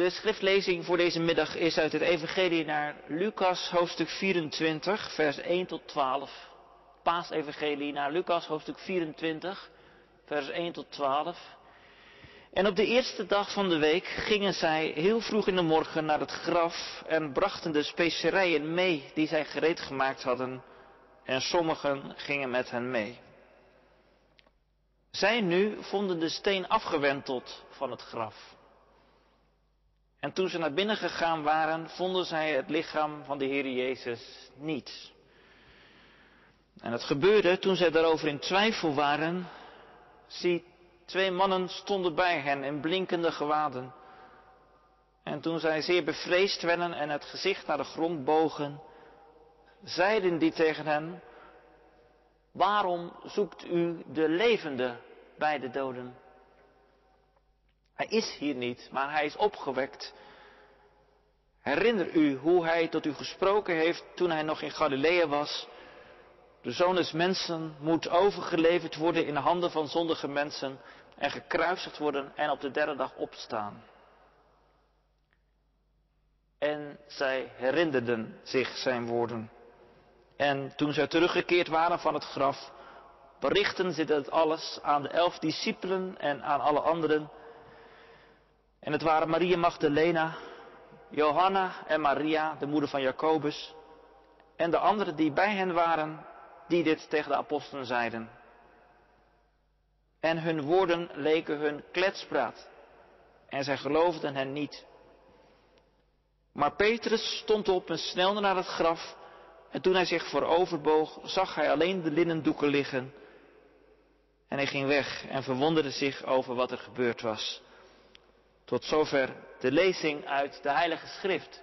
De schriftlezing voor deze middag is uit het Evangelie naar Lucas hoofdstuk 24, vers 1 tot 12. Paasevangelie naar Lucas hoofdstuk 24, vers 1 tot 12. En op de eerste dag van de week gingen zij heel vroeg in de morgen naar het graf en brachten de specerijen mee die zij gereed gemaakt hadden. En sommigen gingen met hen mee. Zij nu vonden de steen afgewenteld van het graf. En toen ze naar binnen gegaan waren, vonden zij het lichaam van de Heer Jezus niet. En het gebeurde toen zij daarover in twijfel waren. Zie, twee mannen stonden bij hen in blinkende gewaden. En toen zij zeer bevreesd werden en het gezicht naar de grond bogen, zeiden die tegen hen, waarom zoekt u de levende bij de doden? Hij is hier niet, maar hij is opgewekt. Herinner u hoe hij tot u gesproken heeft toen hij nog in Galilea was. De zoon des mensen moet overgeleverd worden in de handen van zondige mensen en gekruisigd worden en op de derde dag opstaan. En zij herinnerden zich zijn woorden. En toen zij teruggekeerd waren van het graf, berichten ze dit alles aan de elf discipelen en aan alle anderen. En het waren Maria Magdalena, Johanna en Maria, de moeder van Jacobus, en de anderen die bij hen waren, die dit tegen de apostelen zeiden. En hun woorden leken hun kletspraat, en zij geloofden hen niet. Maar Petrus stond op en snelde naar het graf, en toen hij zich vooroverboog, zag hij alleen de linnendoeken liggen. En hij ging weg en verwonderde zich over wat er gebeurd was. Tot zover de lezing uit de Heilige Schrift.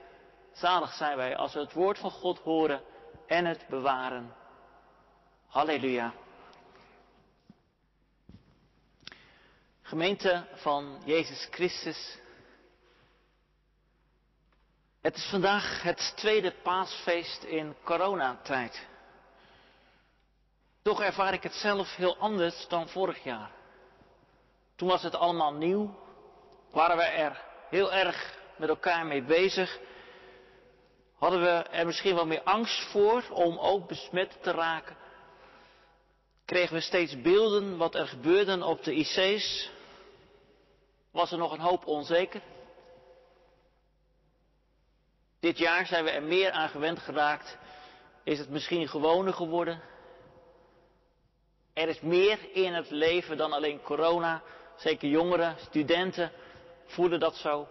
Zalig zijn wij als we het woord van God horen en het bewaren. Halleluja. Gemeente van Jezus Christus. Het is vandaag het tweede paasfeest in coronatijd. Toch ervaar ik het zelf heel anders dan vorig jaar. Toen was het allemaal nieuw, waren we er heel erg met elkaar mee bezig. Hadden we er misschien wel meer angst voor om ook besmet te raken. Kregen we steeds beelden wat er gebeurde op de IC's. Was er nog een hoop onzeker. Dit jaar zijn we er meer aan gewend geraakt. Is het misschien gewoner geworden? Er is meer in het leven dan alleen corona. Zeker jongeren, studenten voelen dat zo.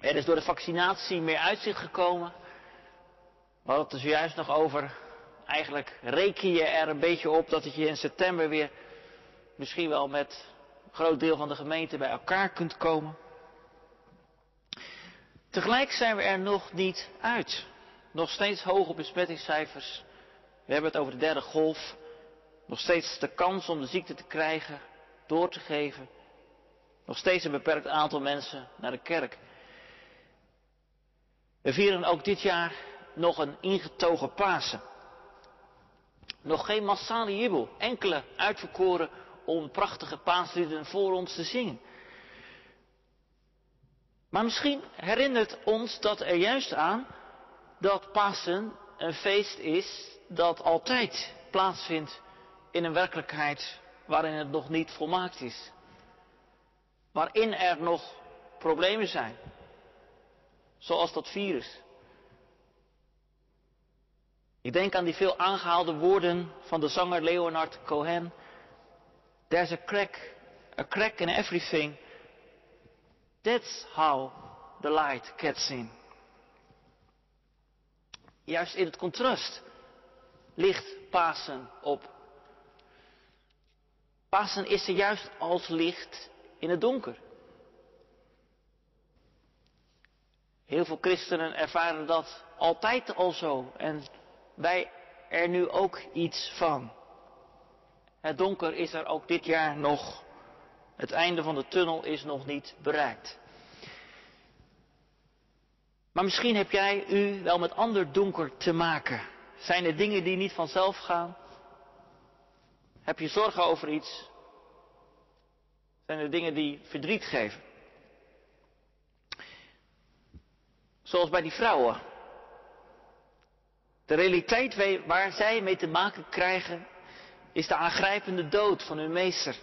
Er is door de vaccinatie meer uitzicht gekomen. We hadden het er zojuist nog over. Eigenlijk reken je er een beetje op dat je in september weer misschien wel met een groot deel van de gemeente bij elkaar kunt komen. Tegelijk zijn we er nog niet uit. Nog steeds hoge besmettingscijfers. We hebben het over de derde golf. Nog steeds de kans om de ziekte te krijgen, door te geven. Nog steeds een beperkt aantal mensen naar de kerk. We vieren ook dit jaar nog een ingetogen Pasen. Nog geen massale jubel, enkele uitverkoren om prachtige paaslieden voor ons te zingen. Maar misschien herinnert ons dat er juist aan dat Pasen een feest is dat altijd plaatsvindt in een werkelijkheid waarin het nog niet volmaakt is. Waarin er nog problemen zijn. Zoals dat virus. Ik denk aan die veel aangehaalde woorden van de zanger Leonard Cohen. There's a crack, a crack in everything. That's how the light gets in. Juist in het contrast ligt Pasen op. Pasen is er juist als licht in het donker. Heel veel christenen ervaren dat altijd al zo en wij er nu ook iets van. Het donker is er ook dit jaar nog. Het einde van de tunnel is nog niet bereikt. Maar misschien heb jij u wel met ander donker te maken. Zijn er dingen die niet vanzelf gaan? Heb je zorgen over iets? Zijn er dingen die verdriet geven? Zoals bij die vrouwen. De realiteit waar zij mee te maken krijgen is de aangrijpende dood van hun meester.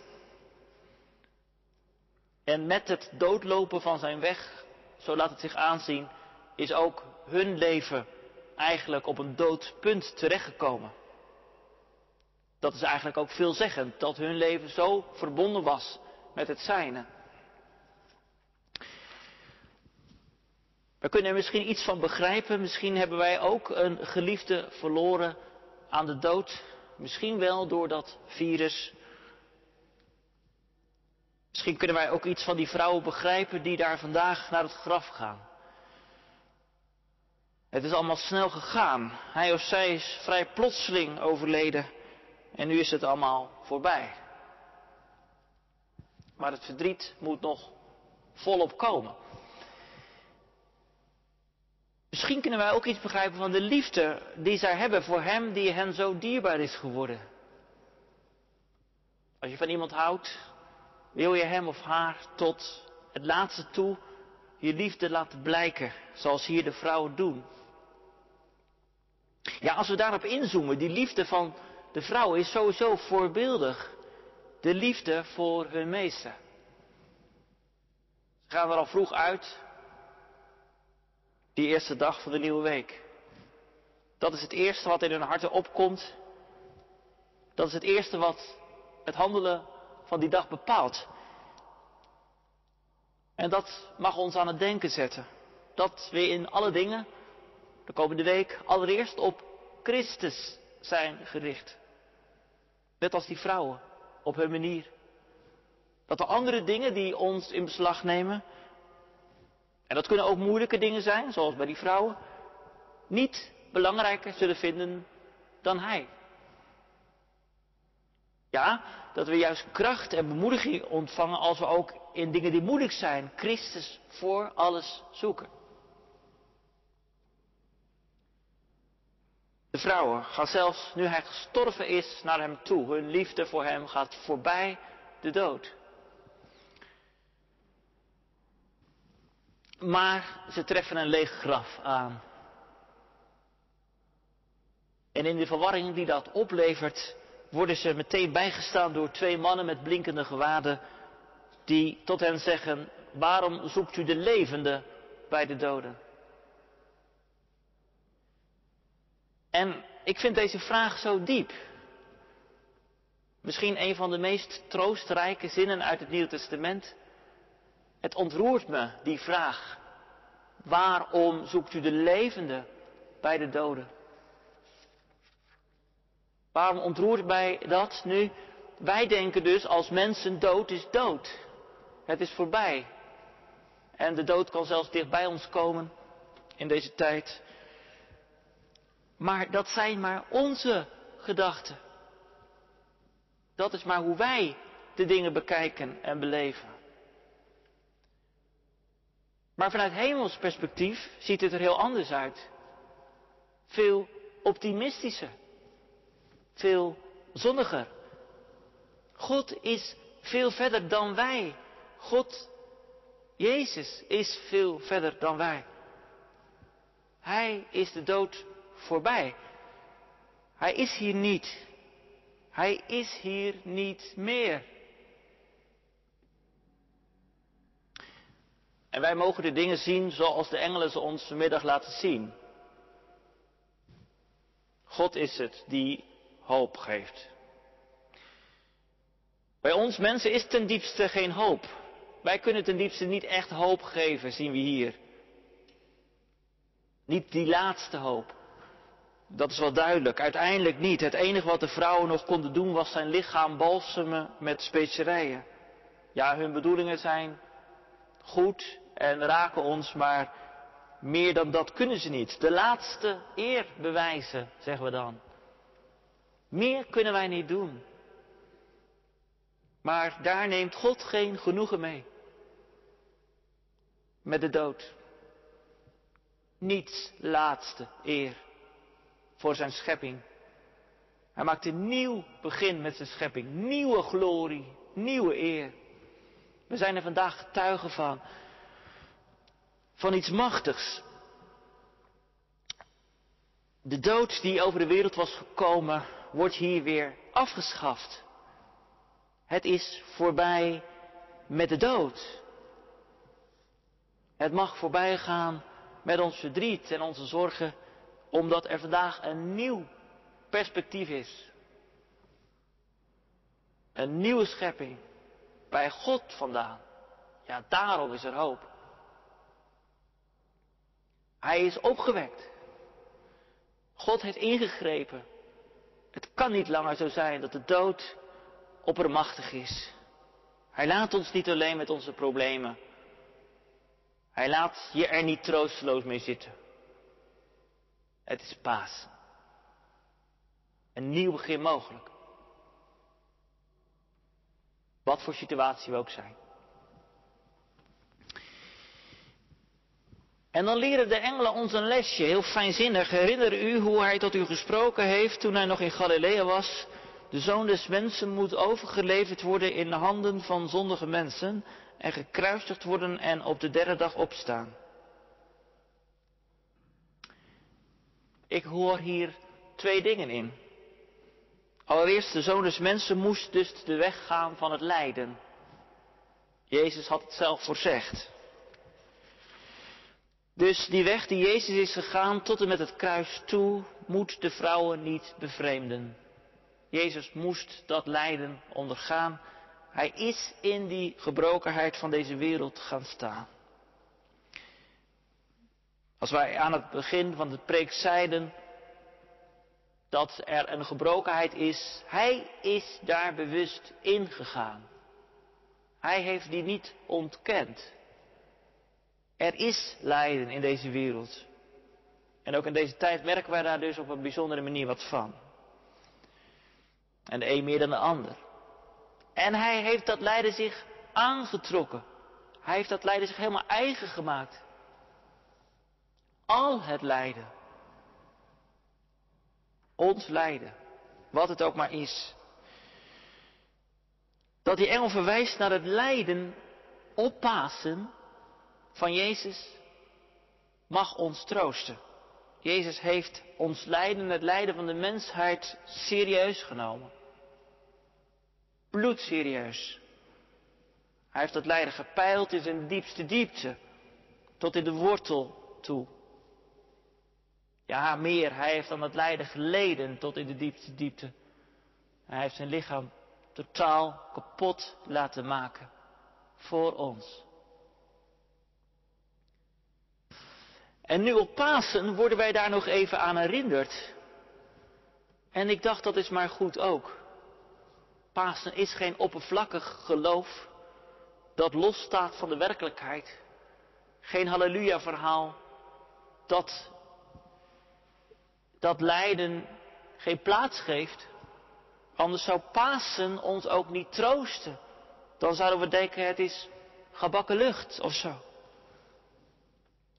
En met het doodlopen van zijn weg, zo laat het zich aanzien, is ook hun leven eigenlijk op een doodpunt terechtgekomen. Dat is eigenlijk ook veelzeggend, dat hun leven zo verbonden was met het zijne. We kunnen er misschien iets van begrijpen. Misschien hebben wij ook een geliefde verloren aan de dood. Misschien wel door dat virus. Misschien kunnen wij ook iets van die vrouwen begrijpen die daar vandaag naar het graf gaan. Het is allemaal snel gegaan. Hij of zij is vrij plotseling overleden. En nu is het allemaal voorbij. Maar het verdriet moet nog volop komen. Misschien kunnen wij ook iets begrijpen van de liefde die zij hebben voor hem die hen zo dierbaar is geworden. Als je van iemand houdt, wil je hem of haar tot het laatste toe je liefde laten blijken, zoals hier de vrouwen doen. Ja, als we daarop inzoomen, die liefde van de vrouw is sowieso voorbeeldig. De liefde voor hun meester. Ze gaan er al vroeg uit, die eerste dag van de nieuwe week. Dat is het eerste wat in hun harten opkomt. Dat is het eerste wat het handelen van die dag bepaalt. En dat mag ons aan het denken zetten. Dat we in alle dingen de komende week allereerst op Christus zijn gericht. Net als die vrouwen, op hun manier. Dat de andere dingen die ons in beslag nemen, en dat kunnen ook moeilijke dingen zijn, zoals bij die vrouwen, niet belangrijker zullen vinden dan Hij. Ja, dat we juist kracht en bemoediging ontvangen als we ook in dingen die moeilijk zijn, Christus voor alles zoeken. De vrouwen gaan zelfs, nu hij gestorven is, naar hem toe. Hun liefde voor hem gaat voorbij de dood. Maar ze treffen een leeg graf aan. En in de verwarring die dat oplevert, worden ze meteen bijgestaan door twee mannen met blinkende gewaden, die tot hen zeggen, waarom zoekt u de levende bij de doden? En ik vind deze vraag zo diep. Misschien een van de meest troostrijke zinnen uit het Nieuwe Testament. Het ontroert me, die vraag. Waarom zoekt u de levende bij de doden? Waarom ontroert mij dat nu? Wij denken dus als mensen dood is dood. Het is voorbij. En de dood kan zelfs dicht bij ons komen in deze tijd. Maar dat zijn maar onze gedachten. Dat is maar hoe wij de dingen bekijken en beleven. Maar vanuit hemels perspectief ziet het er heel anders uit. Veel optimistischer. Veel zonniger. God is veel verder dan wij. God, Jezus, is veel verder dan wij. Hij is de dood voorbij. Hij is hier niet. Hij is hier niet meer. En wij mogen de dingen zien zoals de engelen ze ons vanmiddag laten zien. God is het die hoop geeft. Bij ons mensen is ten diepste geen hoop. Wij kunnen ten diepste niet echt hoop geven, zien we hier. Niet die laatste hoop. Dat is wel duidelijk. Uiteindelijk niet. Het enige wat de vrouwen nog konden doen was zijn lichaam balsemen met specerijen. Ja, hun bedoelingen zijn goed en raken ons, maar meer dan dat kunnen ze niet. De laatste eer bewijzen, zeggen we dan. Meer kunnen wij niet doen. Maar daar neemt God geen genoegen mee. Met de dood. Niets laatste eer voor zijn schepping. Hij maakt een nieuw begin met zijn schepping. Nieuwe glorie, nieuwe eer. We zijn er vandaag getuigen van. Van iets machtigs. De dood die over de wereld was gekomen, wordt hier weer afgeschaft. Het is voorbij met de dood. Het mag voorbij gaan met ons verdriet en onze zorgen, omdat er vandaag een nieuw perspectief is. Een nieuwe schepping. Bij God vandaan. Ja, daarom is er hoop. Hij is opgewekt. God heeft ingegrepen. Het kan niet langer zo zijn dat de dood oppermachtig is. Hij laat ons niet alleen met onze problemen. Hij laat je er niet troosteloos mee zitten. Het is paas. Een nieuw begin mogelijk. Wat voor situatie we ook zijn. En dan leren de engelen ons een lesje, heel fijnzinnig. Herinner u hoe hij tot u gesproken heeft toen hij nog in Galilea was? De zoon des mensen moet overgeleverd worden in de handen van zondige mensen en gekruisigd worden en op de derde dag opstaan. Ik hoor hier twee dingen in. Allereerst, de zoon des mensen moest dus de weg gaan van het lijden. Jezus had het zelf voorzegd. Dus die weg die Jezus is gegaan tot en met het kruis toe, moet de vrouwen niet bevreemden. Jezus moest dat lijden ondergaan. Hij is in die gebrokenheid van deze wereld gaan staan. Als wij aan het begin van de preek zeiden dat er een gebrokenheid is, hij is daar bewust ingegaan. Hij heeft die niet ontkend. Er is lijden in deze wereld. En ook in deze tijd merken wij daar dus op een bijzondere manier wat van. En de een meer dan de ander. En hij heeft dat lijden zich aangetrokken. Hij heeft dat lijden zich helemaal eigen gemaakt. Al het lijden. Ons lijden. Wat het ook maar is. Dat die engel verwijst naar het lijden op Pasen van Jezus mag ons troosten. Jezus heeft ons lijden, het lijden van de mensheid, serieus genomen. Bloedserieus. Hij heeft dat lijden gepeild in zijn diepste diepte, tot in de wortel toe. Ja, meer, hij heeft aan het lijden geleden tot in de diepste diepte. Hij heeft zijn lichaam totaal kapot laten maken voor ons. En nu op Pasen worden wij daar nog even aan herinnerd. En ik dacht dat is maar goed ook. Pasen is geen oppervlakkig geloof dat losstaat van de werkelijkheid. Geen halleluja verhaal dat dat lijden geen plaats geeft. Anders zou Pasen ons ook niet troosten. Dan zouden we denken het is gebakken lucht of zo.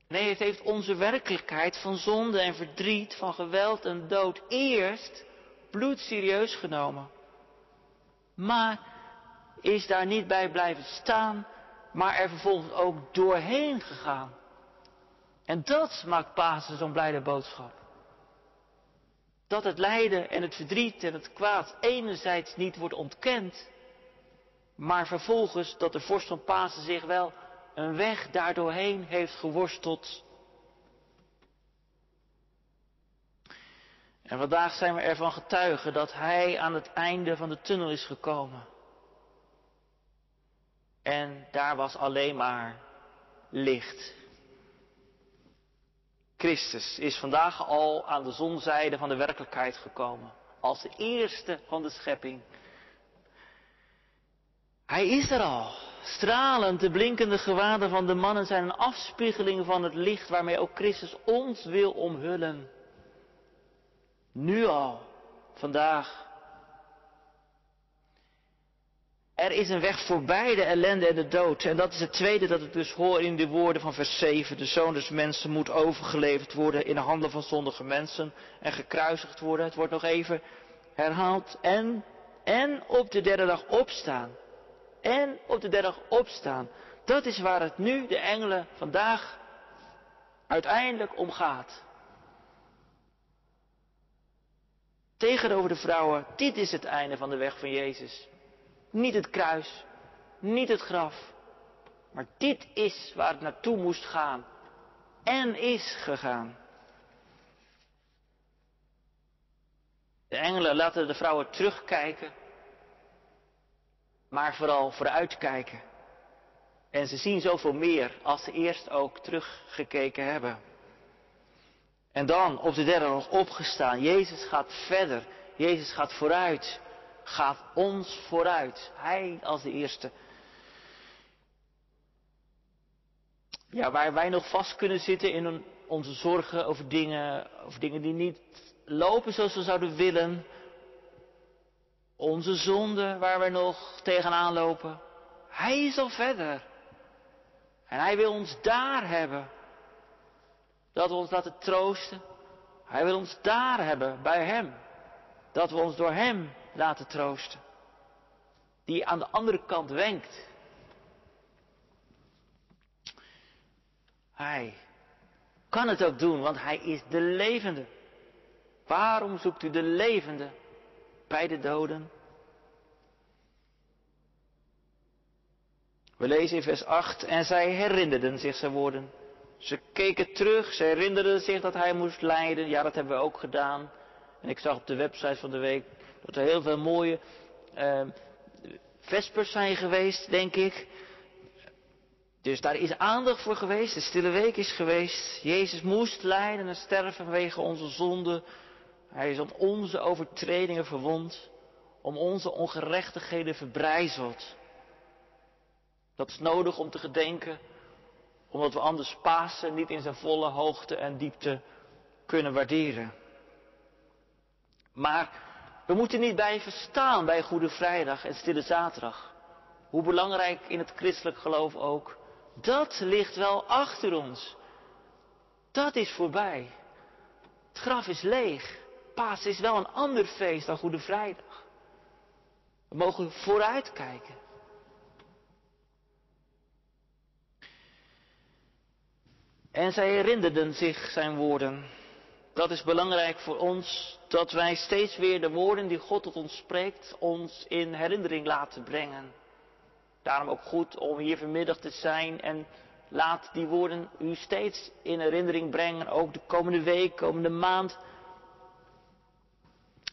Nee, het heeft onze werkelijkheid van zonde en verdriet, van geweld en dood eerst bloedserieus genomen. Maar is daar niet bij blijven staan, maar er vervolgens ook doorheen gegaan. En dat maakt Pasen zo'n blijde boodschap. Dat het lijden en het verdriet en het kwaad enerzijds niet wordt ontkend, maar vervolgens dat de vorst van Pasen zich wel een weg daardoorheen heeft geworsteld. En vandaag zijn we ervan getuigen dat Hij aan het einde van de tunnel is gekomen. En daar was alleen maar licht. Christus is vandaag al aan de zonzijde van de werkelijkheid gekomen. Als de eerste van de schepping. Hij is er al. Stralend, de blinkende gewaden van de mannen zijn een afspiegeling van het licht waarmee ook Christus ons wil omhullen. Nu al, vandaag. Er is een weg voorbij de ellende en de dood. En dat is het tweede dat ik dus hoor in de woorden van vers 7. De zoon des mensen moet overgeleverd worden in de handen van zondige mensen en gekruisigd worden. Het wordt nog even herhaald. En, en op de derde dag opstaan en op de derde dag opstaan. Dat is waar het nu de engelen vandaag uiteindelijk om gaat. tegenover de vrouwen, dit is het einde van de weg van Jezus. Niet het kruis, niet het graf, maar dit is waar het naartoe moest gaan en is gegaan. De engelen laten de vrouwen terugkijken, maar vooral vooruitkijken. En ze zien zoveel meer als ze eerst ook teruggekeken hebben. En dan op de derde nog opgestaan. Jezus gaat verder. Jezus gaat vooruit. Gaat ons vooruit. Hij als de eerste. Ja, waar wij nog vast kunnen zitten in onze zorgen over dingen, over dingen die niet lopen zoals we zouden willen. Onze zonde waar we nog tegenaan lopen. Hij is al verder. En hij wil ons daar hebben. Dat we ons laten troosten. Hij wil ons daar hebben, bij hem. Dat we ons door hem laten troosten. Die aan de andere kant wenkt. Hij kan het ook doen, want hij is de levende. Waarom zoekt u de levende bij de doden? We lezen in vers 8, en zij herinnerden zich zijn woorden. Ze keken terug, ze herinnerden zich dat hij moest lijden. Ja, dat hebben we ook gedaan. En ik zag op de website van de week dat er heel veel mooie uh, vespers zijn geweest, denk ik. Dus daar is aandacht voor geweest, de stille week is geweest. Jezus moest lijden en sterven vanwege onze zonde. Hij is om onze overtredingen verwond, om onze ongerechtigheden verbrijzeld. Dat is nodig om te gedenken, omdat we anders Pasen niet in zijn volle hoogte en diepte kunnen waarderen. Maar we moeten niet blijven staan bij Goede Vrijdag en Stille Zaterdag. Hoe belangrijk in het christelijk geloof ook. Dat ligt wel achter ons. Dat is voorbij. Het graf is leeg. Paas is wel een ander feest dan Goede Vrijdag. We mogen vooruitkijken. En zij herinnerden zich zijn woorden. Dat is belangrijk voor ons, dat wij steeds weer de woorden die God tot ons spreekt, ons in herinnering laten brengen. Daarom ook goed om hier vanmiddag te zijn en laat die woorden u steeds in herinnering brengen, ook de komende week, komende maand.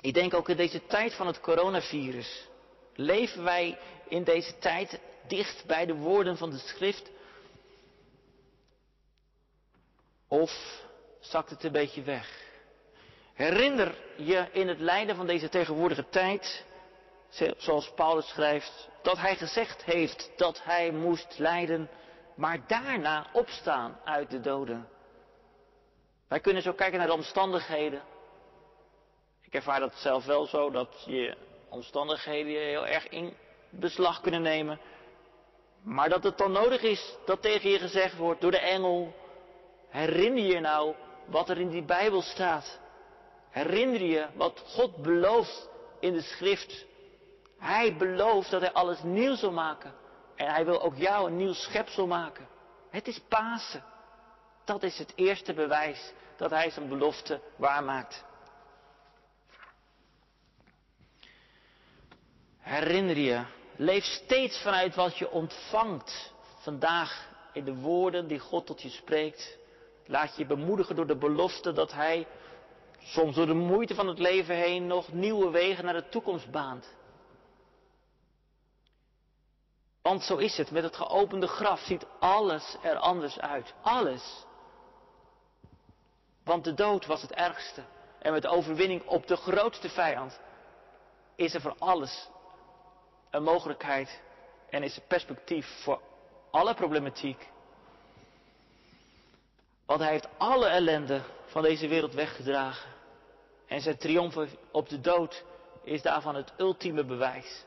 Ik denk ook in deze tijd van het coronavirus. Leven wij in deze tijd dicht bij de woorden van de schrift? Of zakt het een beetje weg? Herinner je in het lijden van deze tegenwoordige tijd, zoals Paulus schrijft, dat hij gezegd heeft dat hij moest lijden, maar daarna opstaan uit de doden. Wij kunnen zo kijken naar de omstandigheden. Ik ervaar dat zelf wel zo, dat je omstandigheden heel erg in beslag kunnen nemen. Maar dat het dan nodig is dat tegen je gezegd wordt door de engel, herinner je nou wat er in die Bijbel staat. Herinner je wat God belooft in de schrift. Hij belooft dat hij alles nieuw zal maken. En hij wil ook jou een nieuw schepsel maken. Het is Pasen. Dat is het eerste bewijs dat hij zijn belofte waarmaakt. Herinner je, leef steeds vanuit wat je ontvangt vandaag in de woorden die God tot je spreekt. Laat je bemoedigen door de belofte dat Hij soms door de moeite van het leven heen nog nieuwe wegen naar de toekomst baant. Want zo is het, met het geopende graf ziet alles er anders uit. Alles. Want de dood was het ergste. En met overwinning op de grootste vijand is er voor alles een mogelijkheid en is er perspectief voor alle problematiek. Want hij heeft alle ellende van deze wereld weggedragen. En zijn triomf op de dood is daarvan het ultieme bewijs.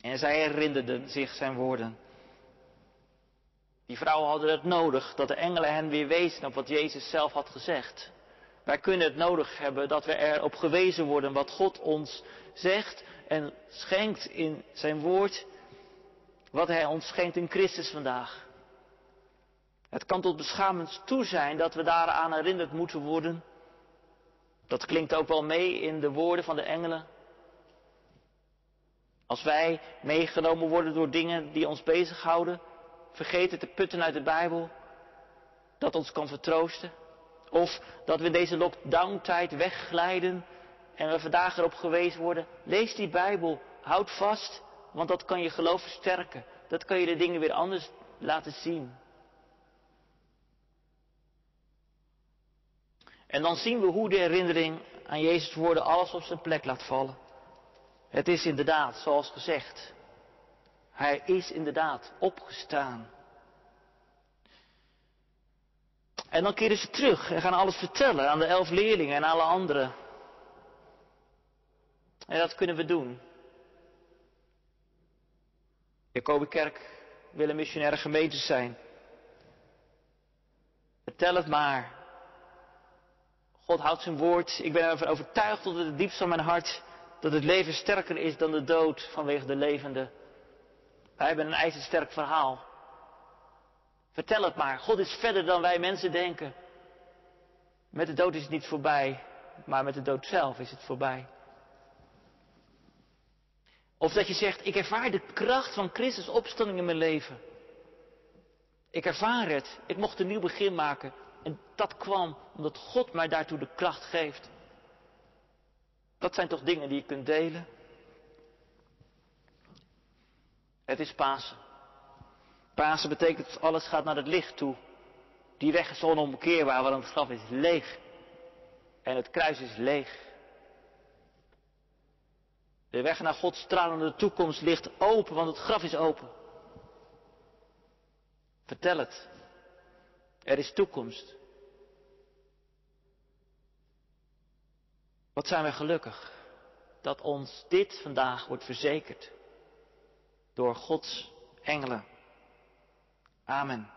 En zij herinnerden zich zijn woorden. Die vrouwen hadden het nodig dat de engelen hen weer wezen op wat Jezus zelf had gezegd. Wij kunnen het nodig hebben dat we erop gewezen worden wat God ons zegt en schenkt in zijn woord. Wat hij ons schenkt in Christus vandaag. Het kan tot beschamend toe zijn dat we daaraan herinnerd moeten worden. Dat klinkt ook wel mee in de woorden van de engelen. Als wij meegenomen worden door dingen die ons bezighouden, vergeten te putten uit de Bijbel, dat ons kan vertroosten. Of dat we deze lockdown-tijd wegglijden en we vandaag erop gewezen worden, lees die Bijbel, houd vast, want dat kan je geloof versterken. Dat kan je de dingen weer anders laten zien. En dan zien we hoe de herinnering aan Jezus' woorden alles op zijn plek laat vallen. Het is inderdaad, zoals gezegd, hij is inderdaad opgestaan. En dan keren ze terug en gaan alles vertellen aan de elf leerlingen en alle anderen. En dat kunnen we doen. Kerk wil een missionaire gemeente zijn. Vertel het maar. God houdt zijn woord. Ik ben ervan overtuigd tot het diepst van mijn hart dat het leven sterker is dan de dood vanwege de levende. Wij hebben een ijzersterk verhaal. Vertel het maar. God is verder dan wij mensen denken. Met de dood is het niet voorbij, maar met de dood zelf is het voorbij. Of dat je zegt, ik ervaar de kracht van Christus opstanding in mijn leven. Ik ervaar het. Ik mocht een nieuw begin maken. En dat kwam omdat God mij daartoe de kracht geeft. Dat zijn toch dingen die je kunt delen? Het is Pasen. Pasen betekent dat alles gaat naar het licht toe. Die weg is onomkeerbaar, want het graf is leeg. En het kruis is leeg. De weg naar Gods stralende toekomst ligt open, want het graf is open. Vertel het. Er is toekomst. Wat zijn we gelukkig dat ons dit vandaag wordt verzekerd door Gods engelen. Amen.